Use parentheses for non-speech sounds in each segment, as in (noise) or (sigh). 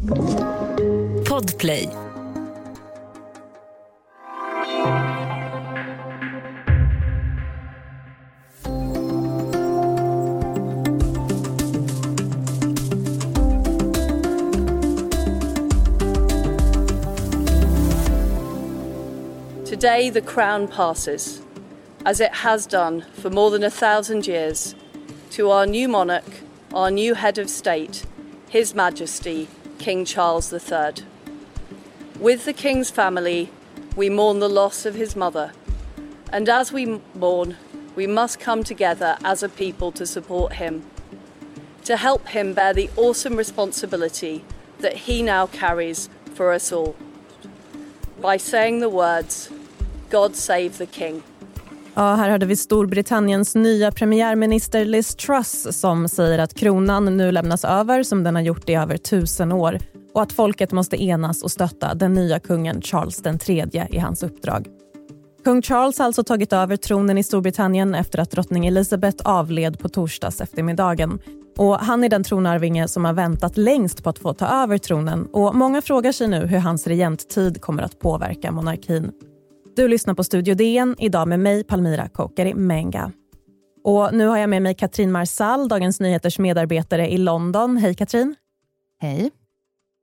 Podplay. Today the crown passes, as it has done for more than a thousand years, to our new monarch, our new head of state, His Majesty King Charles III. With the King's family, we mourn the loss of his mother, and as we mourn, we must come together as a people to support him, to help him bear the awesome responsibility that he now carries for us all. By saying the words, God save the King. Ja, här hörde vi Storbritanniens nya premiärminister Liz Truss som säger att kronan nu lämnas över som den har gjort i över tusen år och att folket måste enas och stötta den nya kungen Charles III i hans uppdrag. Kung Charles har alltså tagit över tronen i Storbritannien efter att drottning Elizabeth avled på torsdags eftermiddagen. Och han är den tronarvinge som har väntat längst på att få ta över tronen och många frågar sig nu hur hans regenttid kommer att påverka monarkin. Du lyssnar på Studio DN idag med mig, Palmira Kokari Menga. Och nu har jag med mig Katrin Marsall, Dagens Nyheters medarbetare i London. Hej Katrin. Hej.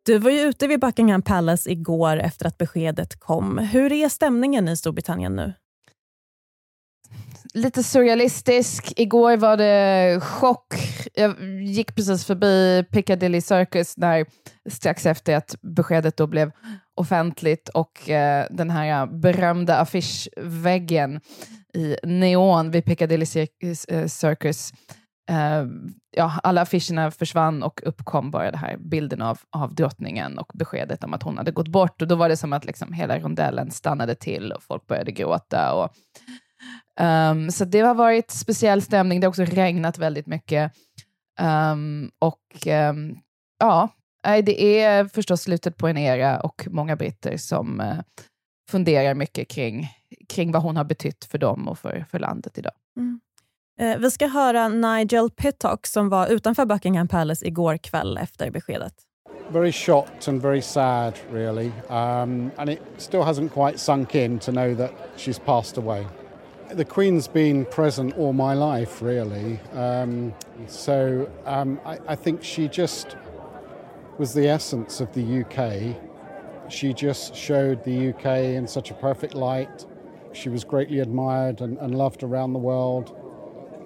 Du var ju ute vid Buckingham Palace igår efter att beskedet kom. Hur är stämningen i Storbritannien nu? Lite surrealistisk. Igår var det chock. Jag gick precis förbi Piccadilly Circus när, strax efter att beskedet då blev offentligt och eh, den här berömda affischväggen i neon vid Piccadilly eh, Circus eh, ja, alla affischerna försvann och uppkom bara den här bilden av, av drottningen och beskedet om att hon hade gått bort. Och Då var det som att liksom hela rondellen stannade till och folk började gråta. Och, um, så det har varit speciell stämning. Det har också regnat väldigt mycket. Um, och um, ja, det är förstås slutet på en era och många britter som uh, funderar mycket kring, kring vad hon har betytt för dem och för, för landet idag. Mm. Eh, vi ska höra Nigel Pittock som var utanför Buckingham Palace igår kväll efter beskedet. Very shocked and very sad, really. Um, and it still hasn't quite sunk in to know that she's passed away. The Queen's been present all my life, really. Um, so um, I, I think she just was the essence of the UK. She just showed the UK in such a perfect light. She was greatly admired and, and loved around the world.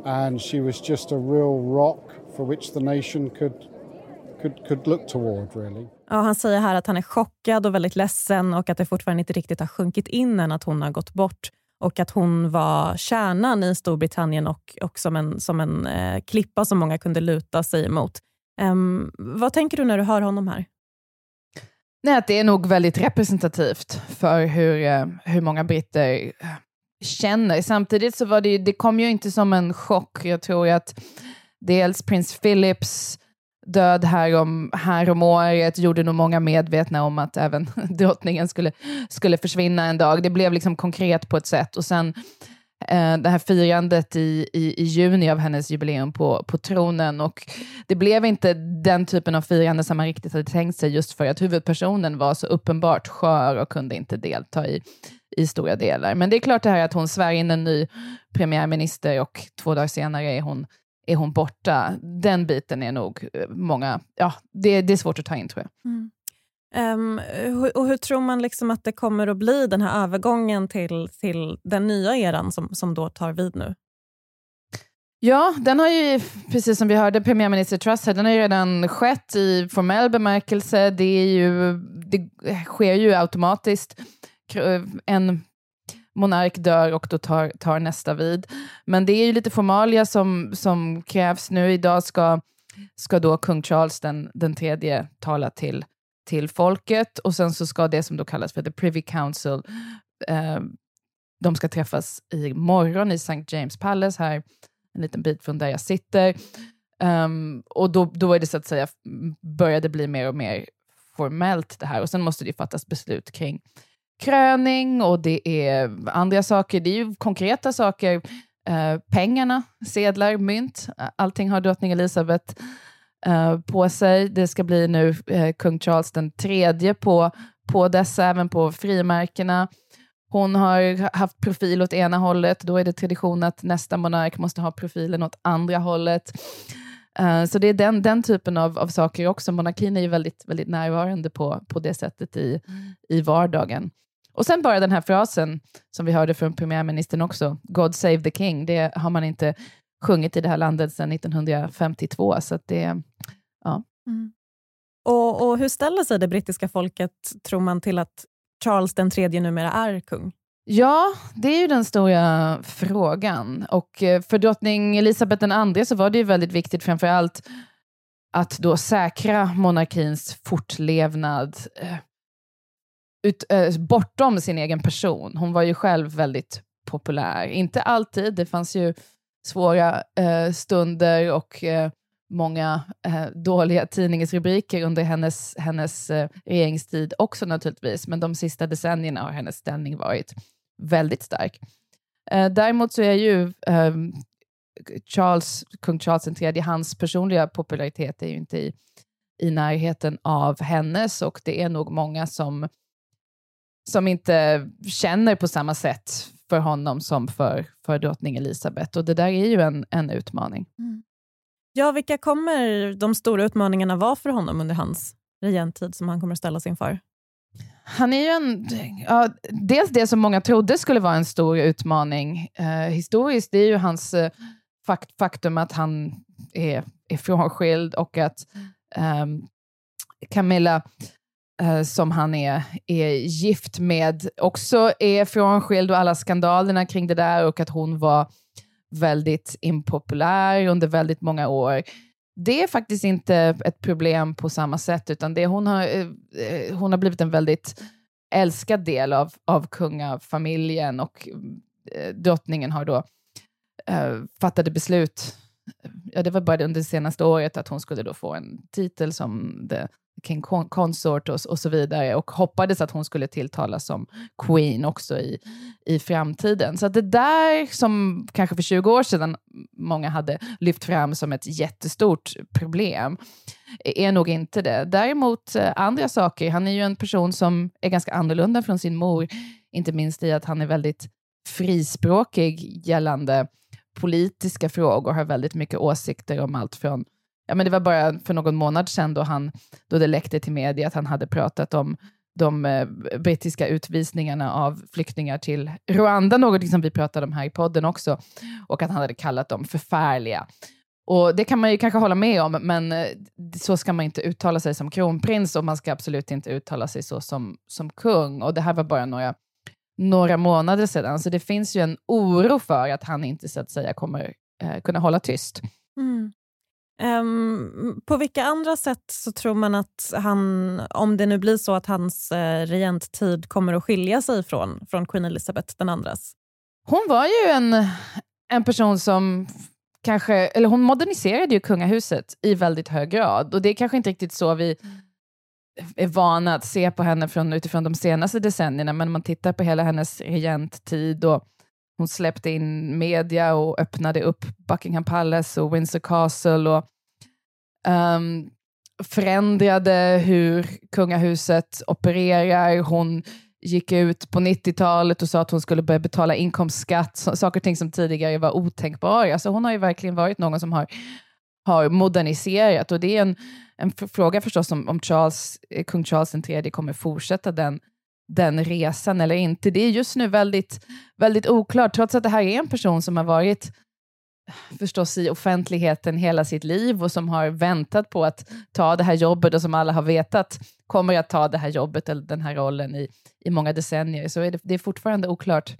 and she was just a real rock for which the nation could could, could look toward really. Ja, han säger här att han är chockad och väldigt ledsen och att det fortfarande inte riktigt har sjunkit in än att hon har gått bort och att hon var kärnan i Storbritannien och, och som en, som en eh, klippa som många kunde luta sig emot. Um, ehm, vad tänker du när du hör honom här? Nej, att det är nog väldigt representativt för hur, eh, hur många britter eh, känner. Samtidigt så var det, det kom ju inte som en chock. Jag tror att dels prins Philips död här om, här om året gjorde nog många medvetna om att även (laughs) drottningen skulle, skulle försvinna en dag. Det blev liksom konkret på ett sätt. Och sen eh, det här firandet i, i, i, juni av hennes jubileum på, på tronen. Och det blev inte den typen av firande som man riktigt hade tänkt sig, just för att huvudpersonen var så uppenbart skör och kunde inte delta i, i stora delar. Men det är klart det här att hon svär in en ny premiärminister och två dagar senare är hon, är hon borta. Den biten är nog eh, många, ja, det, det är svårt att ta in tror jag. Mm. Um, och hur tror man liksom att det kommer att bli, den här övergången till, till den nya eran som, som då tar vid nu? Ja, den har ju, precis som vi hörde premiärminister Truss den har ju redan skett i formell bemärkelse. Det, är ju, det sker ju automatiskt en monark dör och då tar, tar nästa vid. Men det är ju lite formalia som, som krävs nu. Idag ska, ska då kung Charles den, den tredje tala till, till folket och sen så ska det som då kallas för the Privy Council, eh, de ska träffas i morgon i St. James Palace här, en liten bit från där jag sitter. Um, och då, då är det så att säga, började bli mer och mer formellt det här och sen måste det fattas beslut kring kröning och det är andra saker. Det är ju konkreta saker. Eh, pengarna, sedlar, mynt. Allting har drottning Elizabeth uh, på sig. Det ska bli nu uh, kung Charles den tredje på, på dessa, även på frimärkena. Hon har haft profil åt ena hållet, då är det tradition att nästa monark måste ha profilen åt andra hållet. Uh, så det är den, den typen av, av saker också. Monarkin är ju väldigt, väldigt närvarande på, på det sättet i, i vardagen. Och sen bara den här frasen som vi hörde från premiärministern också, God save the king, det har man inte sjungit i det här landet sedan 1952. Så det, ja. Mm. Och, och hur ställer sig det brittiska folket, tror man, till att Charles den tredje numera är kung? Ja, det är ju den stora frågan. Och eh, för drottning Elisabeth II så var det ju väldigt viktigt framför allt att då säkra monarkins fortlevnad eh, ut, äh, bortom sin egen person. Hon var ju själv väldigt populär. Inte alltid, det fanns ju svåra äh, stunder och äh, många dåliga tidningsrubriker under hennes, hennes regeringstid också naturligtvis, men de sista decennierna har hennes ställning varit väldigt stark. däremot så är ju ehm, Charles, kung Charles III, hans personliga popularitet är ju inte i, i närheten av hennes och det är nog många som som inte känner på samma sätt för honom som för, för drottning Elizabeth. Och det där är ju en, en utmaning. Mm. Ja, vilka kommer de stora utmaningarna vara för honom under hans regenttid som han kommer att ställas inför? Han är ju en... Ja, dels det som många trodde skulle vara en stor utmaning eh, historiskt, det är ju hans eh, fakt, faktum att han är, är frånskild och att eh, Camilla Eh, som han är, är gift med också är frånskild och alla skandalerna kring det där och att hon var väldigt impopulär under väldigt många år. Det är faktiskt inte ett problem på samma sätt, utan det hon, har, eh, hon har blivit en väldigt älskad del av, av kungafamiljen och eh, drottningen har då eh, fattade beslut ja, det var bara under det senaste året att hon skulle då få en titel som the King Consort och, och, så vidare och hoppades att hon skulle tilltalas som Queen också i, i framtiden. Så det där som kanske för 20 år sedan många hade lyft fram som ett jättestort problem e-, är nog inte det. Däremot eh, andra saker, han är ju en person som är ganska annorlunda från sin mor, inte minst i att han är väldigt frispråkig gällande politiska frågor, har väldigt mycket åsikter om allt från ja, men det var bara för någon månad sedan då, han, då det läckte till media att han hade pratat om de eh, brittiska utvisningarna av flyktingar till Rwanda, något som vi pratade om här i podden också, och att han hade kallat dem förfärliga. Och Det kan man ju kanske hålla med om, men eh, så ska man inte uttala sig som kronprins och man ska absolut inte uttala sig så som, som kung. Och Det här var bara några, några månader sedan, så det finns ju en oro för att han inte så att säga kommer eh, kunna hålla tyst. Mm. Um, på vilka andra sätt så tror man att han, om det nu blir så att hans eh, regenttid kommer att skilja sig från, från Queen Elizabeth den andras? Hon var ju en, en person som kanske, eller hon moderniserade ju kungahuset i väldigt hög grad och det är kanske inte riktigt så vi är vana att se på henne från, utifrån de senaste decennierna, men om man tittar på hela hennes regenttid och hon släppte in media och öppnade upp Buckingham Palace och Windsor Castle och um, förändrade hur kungahuset opererar. Hon gick ut på 90-talet och sa att hon skulle börja betala inkomstskatt, saker och ting som tidigare var otänkbara. Så hon har ju verkligen varit någon som har, har moderniserat och det är en, en fråga förstås om, om Charles, eh, kung Charles III kommer fortsätta den den resan eller inte. Det är just nu väldigt, väldigt oklart, trots att det här är en person som har varit förstås i offentligheten hela sitt liv och som har väntat på att ta det här jobbet och som alla har vetat kommer att ta det här jobbet eller den här rollen i, i många decennier. Så är det, det är fortfarande oklart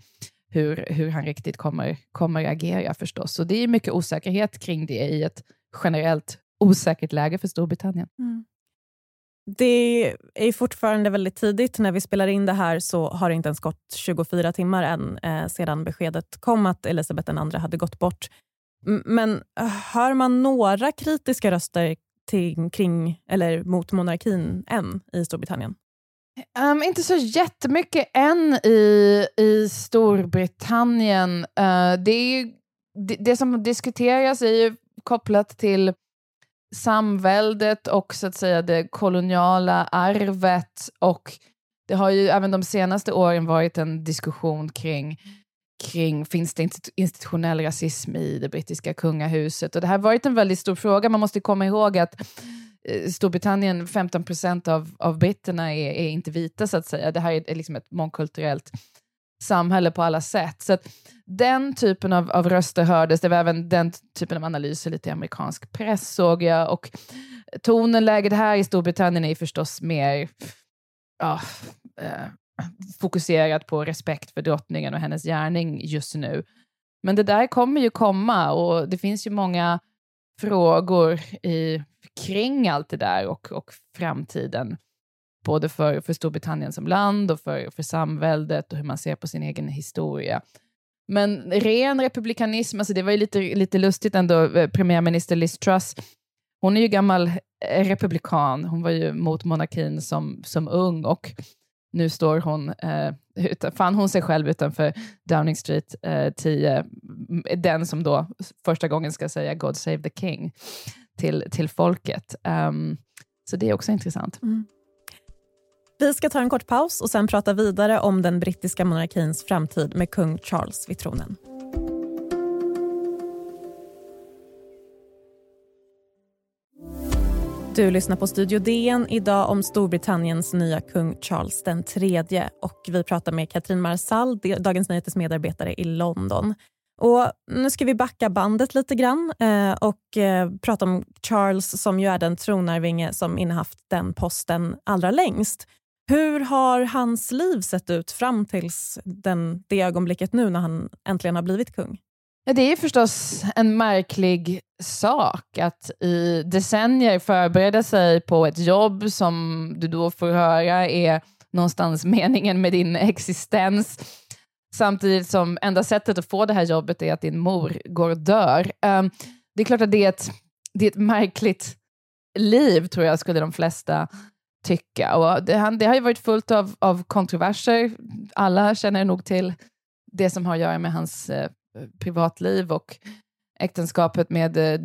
hur, hur han riktigt kommer, kommer agera förstås. Så det är mycket osäkerhet kring det i ett generellt osäkert läge för Storbritannien. Mm. Det är fortfarande väldigt tidigt. När vi spelar in det här så har det inte ens gått 24 timmar än eh, sedan beskedet kom att Elisabeth II hade gått bort. Men eh, hör man några kritiska röster till, kring eller mot monarkin än i Storbritannien? Um, inte så jättemycket än i, i Storbritannien. Uh, det, är, det, det, som diskuteras är ju kopplat till samväldet och så att säga det koloniala arvet och det har ju även de senaste åren varit en diskussion kring kring finns det institutionell rasism i det brittiska kungahuset? Och det här har varit en väldigt stor fråga. Man måste komma ihåg att eh, Storbritannien, 15 procent av, av britterna är, är, inte vita, så att säga. Det här är liksom ett mångkulturellt samhälle på alla sätt. Så den typen av, av röster hördes, det var även den typen av analyser lite i amerikansk press såg jag. Och tonläget här i Storbritannien är förstås mer ja, eh, fokuserat på respekt för drottningen och hennes gärning just nu. Men det där kommer ju komma och det finns ju många frågor i, kring allt det där och, och framtiden. Både för, för Storbritannien som land och för, för samväldet och hur man ser på sin egen historia. Men ren republikanism, alltså det var ju lite, lite lustigt ändå, eh, premiärminister Liz Truss, hon är ju gammal eh, republikan, hon var ju mot monarkin som, som ung och nu står hon, eh, utan, fann hon sig själv utanför Downing Street eh, 10, mm, den som då första gången ska säga God save the king till, till folket. Um, så det är också intressant. Mm. Vi ska ta en kort paus och sen prata vidare om den brittiska monarkins framtid med kung Charles vid tronen. Du lyssnar på Studio DN idag om Storbritanniens nya kung Charles III. och vi pratar med Katrin Marsall, Dagens Nyheters medarbetare i London. Och nu ska vi backa bandet lite grann eh, och eh, prata om Charles som ju är den tronarvinge som innehaft den posten allra längst. Hur har hans liv sett ut fram tills den, det ögonblicket nu när han äntligen har blivit kung? Det är förstås en märklig sak att i decennier förbereda sig på ett jobb som du då får höra är någonstans (laughs) meningen med din existens samtidigt som enda sättet att få det här jobbet är att din mor går och dör. Ehm, det är klart att det är, ett, det är ett märkligt liv, tror jag, skulle de flesta tycka. Och det, det har ju varit fullt av, av kontroverser. Alla känner nog till det som har att göra med hans eh, privatliv och äktenskapet med eh,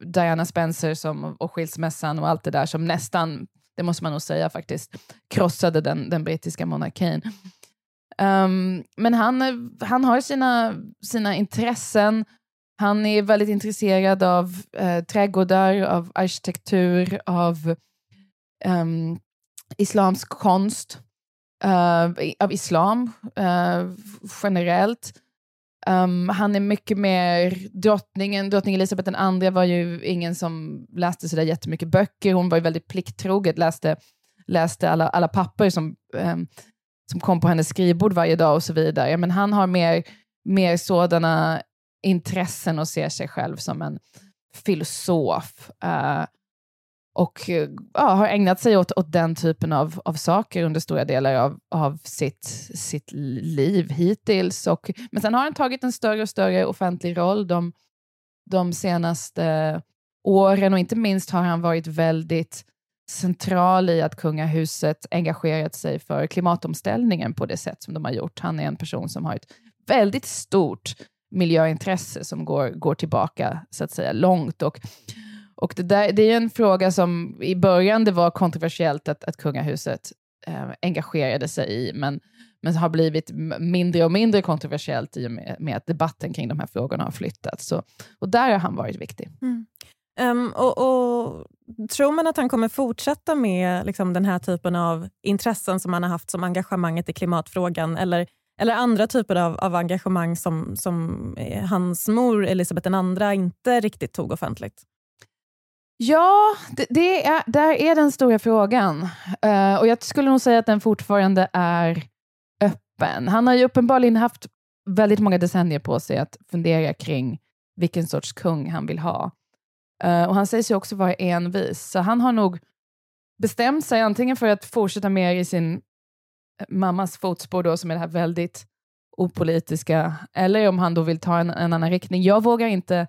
Diana Spencer som, och skilsmässan och allt det där som nästan, det måste man nog säga faktiskt, krossade den, den brittiska monarkin. Um, men han, han har sina, sina intressen. Han är väldigt intresserad av eh, trädgårdar, av arkitektur, av um, islamsk konst, uh, av islam uh, generellt. Um, han är mycket mer, drottningen, drottning Elisabeth II var ju ingen som läste sådär jättemycket böcker, hon var ju väldigt plikttroget, läste, läste alla, alla papper som, um, som kom på hennes skrivbord varje dag och så vidare. Men han har mer, mer sådana intressen och ser sig själv som en filosof. Uh, och eh, ja, har ägnat sig åt, åt den typen av, av saker under stora delar av, av sitt, sitt liv hittills. Och, men sen har han tagit en större och större offentlig roll de, de senaste åren och inte minst har han varit väldigt central i att kungahuset engagerat sig för klimatomställningen på det sätt som de har gjort. Han är en person som har ett väldigt stort miljöintresse som går, går tillbaka så att säga långt. Och och det, där, det är en fråga som i början det var kontroversiellt att, att kungahuset eh, engagerade sig i, men, men har blivit mindre och mindre kontroversiellt i och med, med att debatten kring de här frågorna har flyttats. Så, och där har han varit viktig. Mm. Um, och, och, Tror man att han kommer fortsätta med liksom, den här typen av intressen som han har haft som engagemanget i klimatfrågan eller, eller andra typer av, av engagemang som, som eh, hans mor Elisabeth II inte riktigt tog offentligt? Ja, det, det, är, där är den stora frågan. Uh, och Jag skulle nog säga att den fortfarande är öppen. Han har ju uppenbarligen haft väldigt många decennier på sig att fundera kring vilken sorts kung han vill ha. Uh, och Han sägs ju också vara envis, så han har nog bestämt sig antingen för att fortsätta mer i sin eh, mammas fotspår, då, som är det här väldigt opolitiska, eller om han då vill ta en, en annan riktning. Jag vågar inte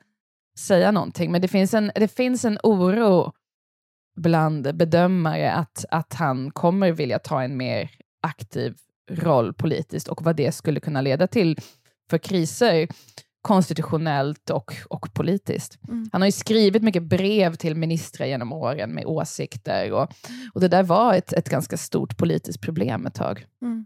säga någonting, men det finns en, det finns en oro bland bedömare att, att han kommer vilja ta en mer aktiv roll politiskt och vad det skulle kunna leda till för kriser. konstitutionellt och, och politiskt. Mm. Han har ju skrivit mycket brev till ministrar genom åren med åsikter och, och det där var ett, ett ganska stort politiskt problem ett tag. Mm.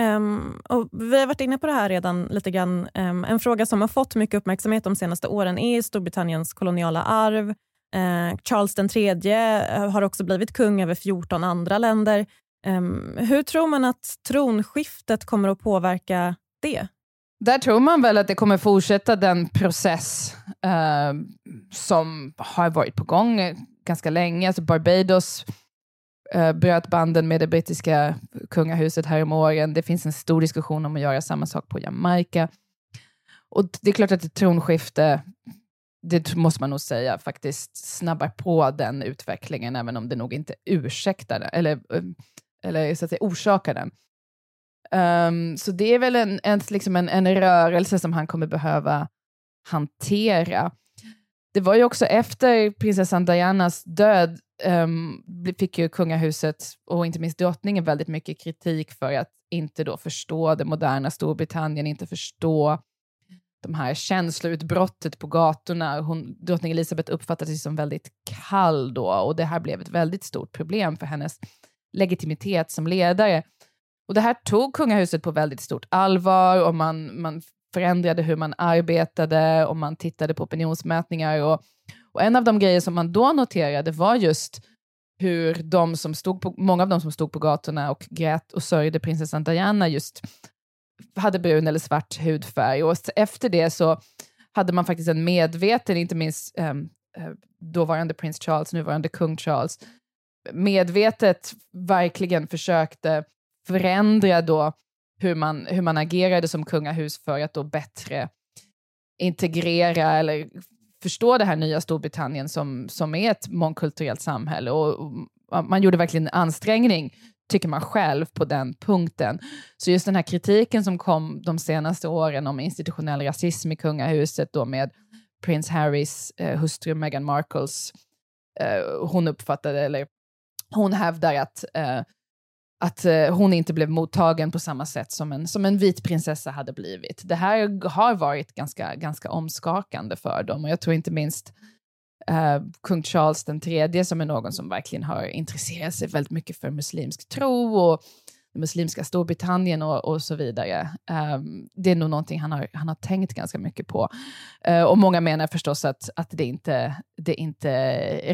Um, och vi har varit inne på det här redan lite grann. Um, en fråga som har fått mycket uppmärksamhet de senaste åren är Storbritanniens koloniala arv. Uh, Charles III eh, har också blivit kung över 14 andra länder. Um, hur tror man att tronskiftet kommer att påverka det? Där tror man väl att det kommer fortsätta den process uh, som har varit på gång ganska länge. Alltså Barbados uh, bröt banden med det brittiska kungahuset här om åren. Det finns en stor diskussion om att göra samma sak på Jamaica. Och det är klart att ett tronskifte, det måste man nog säga, faktiskt snabbar på den utvecklingen, även om det nog inte ursäktar den, eller, eh, eller så att säga, orsakar den. Um, så det är väl en, en, liksom en, en rörelse som han kommer behöva hantera. Det var ju också efter prinsessan Dianas död um, fick ju kungahuset och inte minst drottningen väldigt mycket kritik för att inte då förstå det moderna Storbritannien, inte förstå de här känsloutbrottet på gatorna. Hon, drottning Elizabeth uppfattade sig som väldigt kall då och det här blev ett väldigt stort problem för hennes legitimitet som ledare. Och det här tog kungahuset på väldigt stort allvar och man, man förändrade hur man arbetade och man tittade på opinionsmätningar. Och, och en av de grejer som man då noterade var just hur de som stod på, många av de som stod på gatorna och grät och sörjde prinsessan Diana just hade brun eller svart hudfärg. Och efter det så hade man faktiskt en medveten, inte minst um, dåvarande prins Charles, nuvarande kung Charles, medvetet verkligen försökte förändra då hur man, hur man agerade som kungahus för att då bättre integrera eller förstå det här nya Storbritannien som, som är ett mångkulturellt samhälle. Och, och man gjorde verkligen en ansträngning, tycker man själv, på den punkten. Så just den här kritiken som kom de senaste åren om institutionell rasism i kungahuset då med prins Harrys eh, hustru Meghan Markles, eh, hon uppfattade, eller hon hävdar att eh, att eh, hon inte blev mottagen på samma sätt som en, som en vit prinsessa hade blivit. Det här har varit ganska, ganska omskakande för dem och jag tror inte minst eh, kung Charles den tredje som är någon som verkligen har intresserat sig väldigt mycket för muslimsk tro och muslimska Storbritannien och, och så vidare. Um, det är nog någonting han har, han har tänkt ganska mycket på. Uh, och många menar förstås att, att det, inte, det inte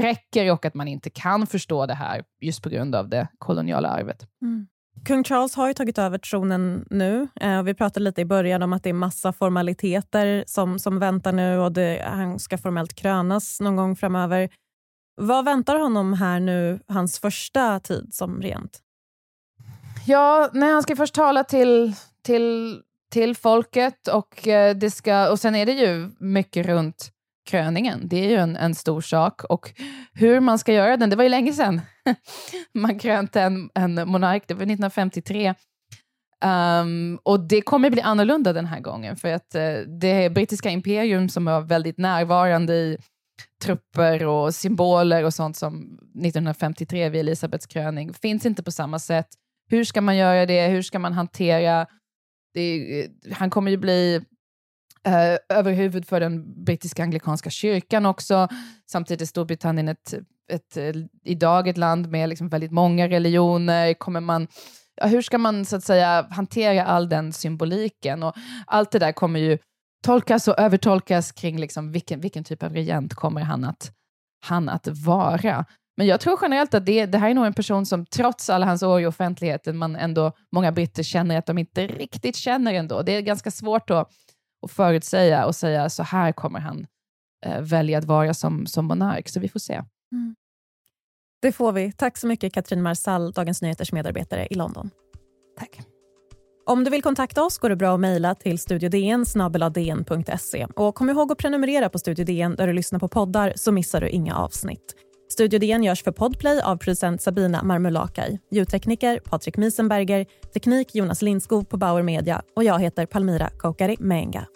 räcker och att man inte kan förstå det här just på grund av det koloniala arvet. Mm. Kung Charles har ju tagit över tronen nu. Eh, vi pratade lite i början om att det är massa formaliteter som, som väntar nu och det, han ska formellt krönas någon gång framöver. Vad väntar honom här nu, hans första tid som regent? Ja, nej, han ska först tala till, till, till folket och, eh, det ska, och sen är det ju mycket runt kröningen. Det är ju en, en stor sak. Och hur man ska göra den, det var ju länge sedan (laughs) man krönte en, en monark, det var 1953. Um, ehm, och det kommer bli annorlunda den här gången, för att uh, det brittiska imperium som var väldigt närvarande i trupper och symboler och sånt som 1953 vid Elisabeths kröning finns inte på samma sätt. Hur ska man göra det? Hur ska man hantera... Det, han kommer ju bli eh, överhuvud för den brittiska anglikanska kyrkan också. Samtidigt är Storbritannien ett, ett, ett, idag ett land med liksom väldigt många religioner. Kommer man, ja, hur ska man så att säga hantera all den symboliken? Och allt det där kommer ju tolkas och övertolkas kring liksom vilken, vilken typ av regent kommer han att, han att vara. Men jag tror generellt att det, det här är nog en person som trots alla hans år i offentligheten, man ändå, många britter känner att de inte riktigt känner ändå. Det är ganska svårt att, att förutsäga och säga så här kommer han eh, välja att vara som, som monark, så vi får se. Mm. Det får vi. Tack så mycket Katrin Marsall, Dagens Nyheters medarbetare i London. Tack. Om du vill kontakta oss går det bra att mejla till studiodn och kom ihåg att prenumerera på Studio DN där du lyssnar på poddar så missar du inga avsnitt. Studio DN görs för Podplay av producent Sabina Marmulakai, ljudtekniker Patrik Miesenberger, teknik Jonas Lindskog på Bauer Media. Och jag heter Palmira Kokari Menga.